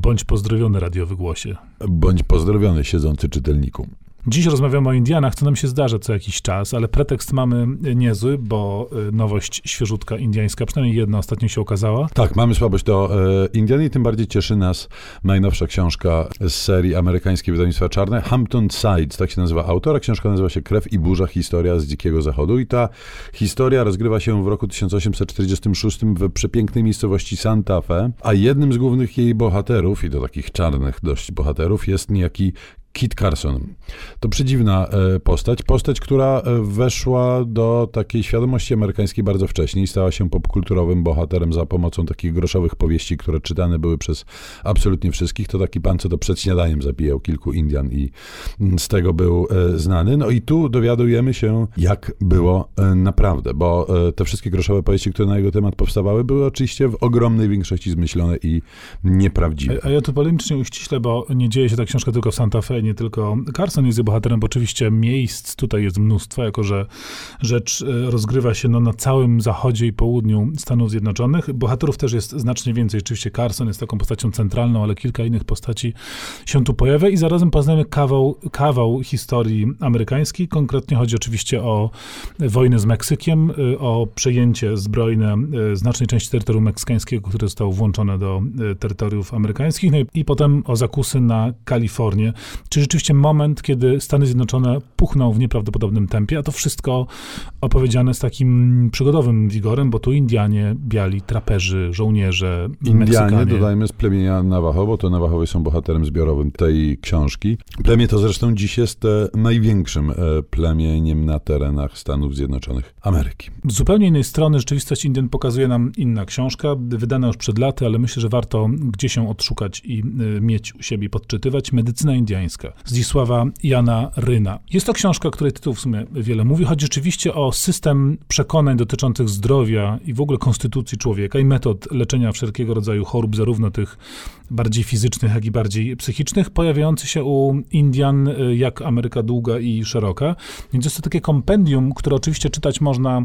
bądź pozdrowiony radiowy głosie. Bądź pozdrowiony siedzący czytelniku. Dziś rozmawiamy o Indianach, co nam się zdarza co jakiś czas, ale pretekst mamy niezły, bo y, nowość świeżutka indiańska, przynajmniej jedna ostatnio się okazała. Tak, mamy słabość do e, Indian i tym bardziej cieszy nas najnowsza książka z serii amerykańskiej wydawnictwa Czarne, Hampton Sides, tak się nazywa autora. Książka nazywa się Krew i burza, historia z Dzikiego Zachodu i ta historia rozgrywa się w roku 1846 w przepięknej miejscowości Santa Fe, a jednym z głównych jej bohaterów, i do takich czarnych dość bohaterów, jest niejaki Kit Carson. To przedziwna e, postać, postać, która e, weszła do takiej świadomości amerykańskiej bardzo wcześnie i stała się popkulturowym bohaterem za pomocą takich groszowych powieści, które czytane były przez absolutnie wszystkich. To taki pan, co to przed śniadaniem zabijał kilku Indian i mm, z tego był e, znany. No i tu dowiadujemy się, jak było naprawdę, bo te wszystkie groszowe powieści, które na jego temat powstawały, były oczywiście w ogromnej większości zmyślone i nieprawdziwe. A, ja tu polemicznie uściśle, bo nie dzieje się ta książka tylko w Santa Fe, nie tylko Carson jest bohaterem, bo oczywiście miejsc tutaj jest mnóstwo, jako że rzecz e, rozgrywa się no, na całym zachodzie i południu Stanów Zjednoczonych. Bohaterów też jest znacznie więcej. Oczywiście Carson jest taką postacią centralną, ale kilka innych postaci się tu pojawia i zarazem poznajemy kawał, kawał historii amerykańskiej. Konkretnie chodzi oczywiście o wojnę z Meksykiem, e, o przejęcie zbrojne e, znacznej części terytorium meksykańskiego, które zostało włączone do terytoriów amerykańskich, no i, i potem o zakusy na Kalifornię czy rzeczywiście moment, kiedy Stany Zjednoczone puchną w nieprawdopodobnym tempie, a to wszystko opowiedziane z takim przygodowym wigorem, bo tu Indianie, biali, traperzy, żołnierze, Indianie, Meksykanie. dodajmy, z plemienia Navajo, bo to Navajowie są bohaterem zbiorowym tej książki. Plemię to zresztą dziś jest e, największym e, plemieniem na terenach Stanów Zjednoczonych Ameryki. Z zupełnie innej strony rzeczywistość Indian pokazuje nam inna książka, wydana już przed laty, ale myślę, że warto gdzieś ją odszukać i e, mieć u siebie, podczytywać. Medycyna indiańska. Zdzisława Jana Ryna. Jest to książka, której tytuł w sumie wiele mówi. Chodzi rzeczywiście o system przekonań dotyczących zdrowia i w ogóle konstytucji człowieka i metod leczenia wszelkiego rodzaju chorób, zarówno tych bardziej fizycznych, jak i bardziej psychicznych, pojawiający się u Indian y, jak Ameryka długa i szeroka. Więc jest to takie kompendium, które oczywiście czytać można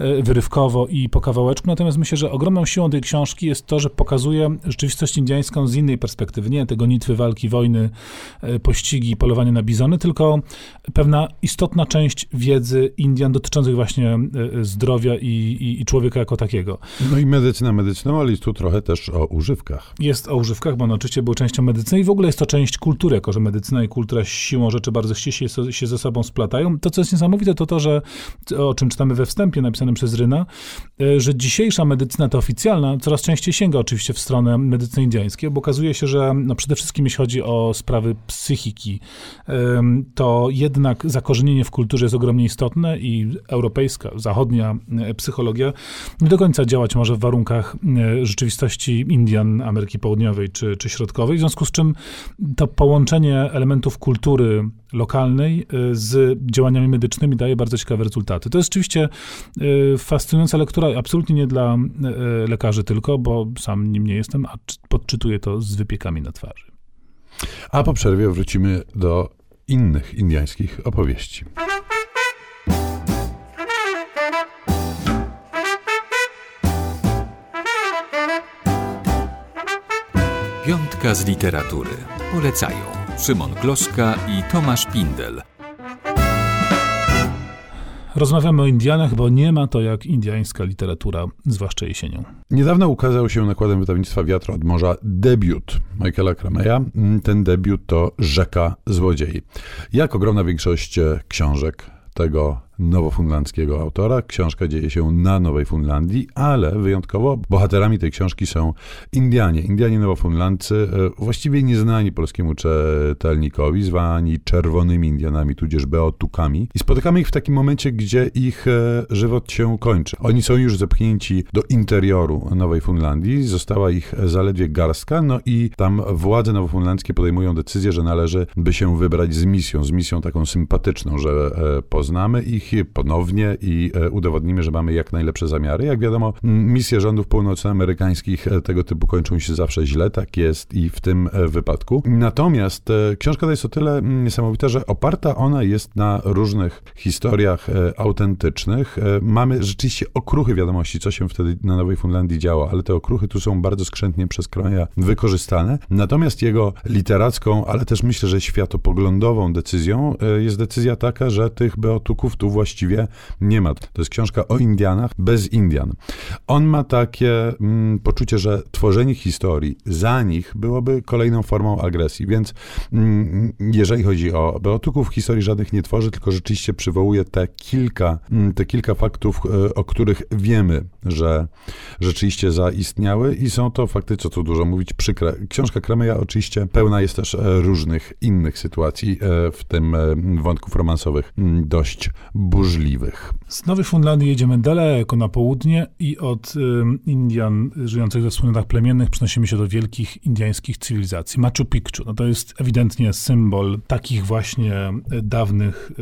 y, wyrywkowo i po kawałeczku, natomiast myślę, że ogromną siłą tej książki jest to, że pokazuje rzeczywistość indiańską z innej perspektywy, nie te gonitwy, walki, wojny, y, pościgi, polowanie na bizony, tylko pewna istotna część wiedzy Indian dotyczących właśnie zdrowia i, i, i człowieka jako takiego. No i medycyna medycyną, ale jest tu trochę też o używkach. Jest o używkach bo one oczywiście były częścią medycyny i w ogóle jest to część kultury, jako że medycyna i kultura siłą rzeczy bardzo ściśle się ze sobą splatają. To, co jest niesamowite, to to, że o czym czytamy we wstępie napisanym przez Ryna, e, że dzisiejsza medycyna ta oficjalna coraz częściej sięga oczywiście w stronę medycyny indyjskiej, bo okazuje się, że no przede wszystkim jeśli chodzi o sprawy psychiki, to jednak zakorzenienie w kulturze jest ogromnie istotne i europejska, zachodnia e, psychologia nie do końca działać może w warunkach e, rzeczywistości Indian, Ameryki Południowej czy, czy środkowej, w związku z czym to połączenie elementów kultury lokalnej y, z działaniami medycznymi daje bardzo ciekawe rezultaty. To jest oczywiście y, fascynująca lektura, absolutnie nie dla y, lekarzy tylko, bo sam nim nie jestem, a podczytuję to z wypiekami na twarzy. A po przerwie wrócimy do innych indiańskich opowieści. Z literatury. Polecają Szymon Gloszka i Tomasz Pindel. Rozmawiamy o Indianach, bo nie ma to jak indiańska literatura, zwłaszcza jesienią. Niedawno ukazał się nakładem wydawnictwa Wiatr od Morza debiut Michaela Krameya. Ten debiut to Rzeka Złodziei. Jak ogromna większość książek tego nowofunlandzkiego autora. Książka dzieje się na Nowej Funlandii, ale wyjątkowo bohaterami tej książki są Indianie. Indianie nowofunlandcy, e, właściwie nieznani polskiemu czytelnikowi, zwani czerwonymi Indianami, tudzież beotukami. I spotykamy ich w takim momencie, gdzie ich e, żywot się kończy. Oni są już zepchnięci do interioru Nowej Funlandii, została ich zaledwie garstka, no i tam władze nowofunlandzkie podejmują decyzję, że należy by się wybrać z misją, z misją taką sympatyczną, że e, poznamy ich ponownie i udowodnimy, że mamy jak najlepsze zamiary. Jak wiadomo, misje rządów północnoamerykańskich tego typu kończą się zawsze źle, tak jest i w tym wypadku. Natomiast książka to jest o tyle niesamowita, że oparta ona jest na różnych historiach autentycznych. Mamy rzeczywiście okruchy wiadomości, co się wtedy na Nowej Fundlandii działo, ale te okruchy tu są bardzo skrzętnie przez Kroja wykorzystane. Natomiast jego literacką, ale też myślę, że światopoglądową decyzją e, jest decyzja taka, że tych beotuków tu właściwie nie ma. To jest książka o Indianach bez Indian. On ma takie mm, poczucie, że tworzenie historii za nich byłoby kolejną formą agresji, więc mm, jeżeli chodzi o beotuków, historii żadnych nie tworzy, tylko rzeczywiście przywołuje te kilka, mm, te kilka faktów, e, o których wiemy, że rzeczywiście zaistniały i są to fakty, co tu dużo mówić, przykre. Książka Krameja oczywiście pełna jest też e, różnych innych sytuacji, e, w tym wątków romansowych dość burzliwych. Z Nowej Fundlandii jedziemy daleko na południe i od Indian żyjących we wspólnotach plemiennych przenosimy się do wielkich indiańskich cywilizacji. Machu Picchu, no to jest ewidentnie symbol takich właśnie dawnych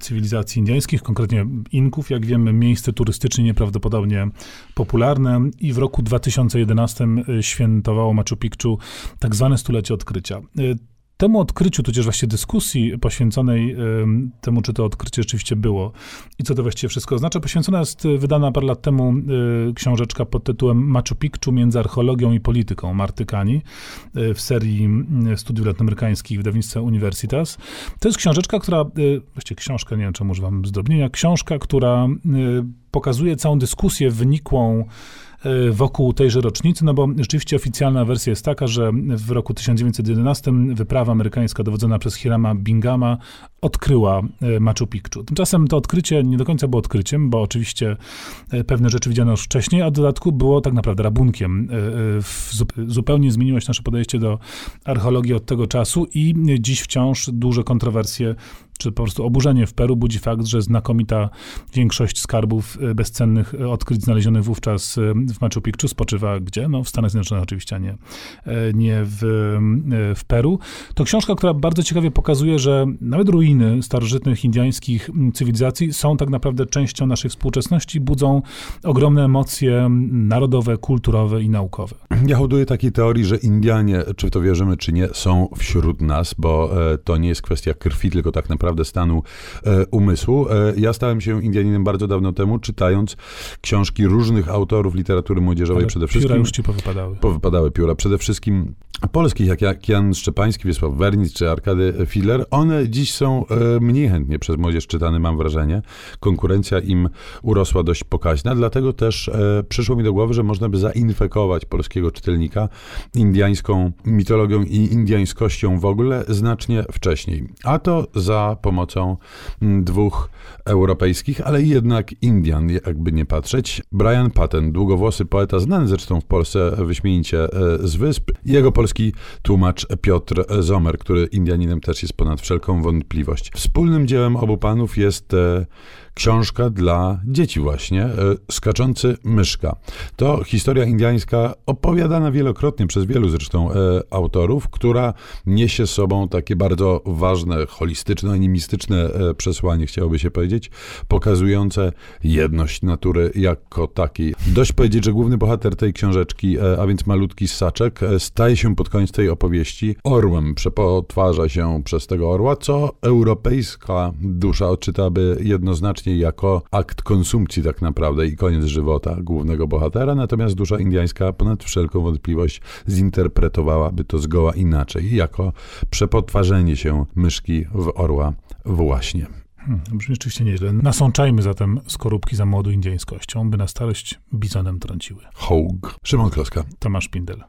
cywilizacji indiańskich, konkretnie Inków. Jak wiemy, miejsce turystycznie nieprawdopodobnie popularne i w roku 2011 świętowało Machu Picchu tak zwane stulecie odkrycia. Temu odkryciu, tudzież właśnie dyskusji poświęconej temu, czy to odkrycie rzeczywiście było i co to właściwie wszystko oznacza, poświęcona jest y, wydana parę lat temu y, książeczka pod tytułem Machu Picchu między archeologią i polityką Marty Kani w serii studiów latinoamerykańskich w wydawnictwie Universitas. To jest książeczka, która, właściwie książka, nie wiem, czemu używam zdrobnienia, książka, która pokazuje całą dyskusję wynikłą E, wokół tejże rocznicy, no bo rzeczywiście oficjalna wersja jest taka, że w roku 1911 wyprawa amerykańska dowodzona przez Hirama Bingama odkryła e, Machu Picchu. Tymczasem to odkrycie nie do końca było odkryciem, bo oczywiście e, pewne rzeczy widziano już wcześniej, a w dodatku było tak naprawdę rabunkiem. Zupełnie zmieniło się nasze podejście do archeologii od tego czasu i dziś wciąż duże kontrowersje czy po prostu oburzenie w Peru budzi fakt, że znakomita większość skarbów e, bezcennych e, odkryć znalezionych wówczas e, w Machu Picchu spoczywa gdzie? No w Stanach Zjednoczonych oczywiście, a nie, nie w, w Peru. To książka, która bardzo ciekawie pokazuje, że nawet ruiny starożytnych indiańskich cywilizacji są tak naprawdę częścią naszej współczesności, budzą ogromne emocje narodowe, kulturowe i naukowe. Ja hoduję takiej teorii, że Indianie, czy w to wierzymy, czy nie, są wśród nas, bo to nie jest kwestia krwi, tylko tak naprawdę stanu e, umysłu. E, ja stałem się Indianinem bardzo dawno temu, czytając książki różnych autorów literatury młodzieżowej Ale przede wszystkim. Pióra już ci powypadały. Powypadały pióra. Przede wszystkim polskich, jak Jan Szczepański, Wiesław Wernic czy Arkady Filler, one dziś są e, mniej chętnie przez młodzież czytane, mam wrażenie. Konkurencja im urosła dość pokaźna, dlatego też e, przyszło mi do głowy, że można by zainfekować polskiego czytelnika indiańską mitologią i indiańskością w ogóle znacznie wcześniej. A to za pomocą mm, dwóch europejskich, ale jednak Indian, jakby nie patrzeć. Brian Patten, długowłosy poeta, znany zresztą w Polsce wyśmienicie e, z wysp. Jego polski tłumacz Piotr Zomer, który Indianinem też jest ponad wszelką wątpliwość. Wspólnym dziełem obu panów jest e, książka dla dzieci właśnie, e, Skaczący myszka. To historia indiańska opowiadana wielokrotnie przez wielu zresztą e, autorów, która niesie sobą takie bardzo ważne, holistyczne, animistyczne e, przesłanie, chciałoby się powiedzieć, pokazujące jedność natury jako takiej. Dość powiedzieć, że główny bohater tej książeczki, a więc malutki ssaczek, staje się pod koniec tej opowieści orłem, przepotwarza się przez tego orła, co europejska dusza odczytaby jednoznacznie właśnie jako akt konsumpcji tak naprawdę i koniec żywota głównego bohatera, natomiast dusza indiańska ponad wszelką wątpliwość zinterpretowałaby to zgoła inaczej, jako przepotwarzenie się myszki w orła właśnie. Hmm, brzmi rzeczywiście nieźle. Nasączajmy zatem skorupki za młodą indyjskością, by na starość bizonem trąciły. Hołg. Szymon Kloska. Tomasz Pindel.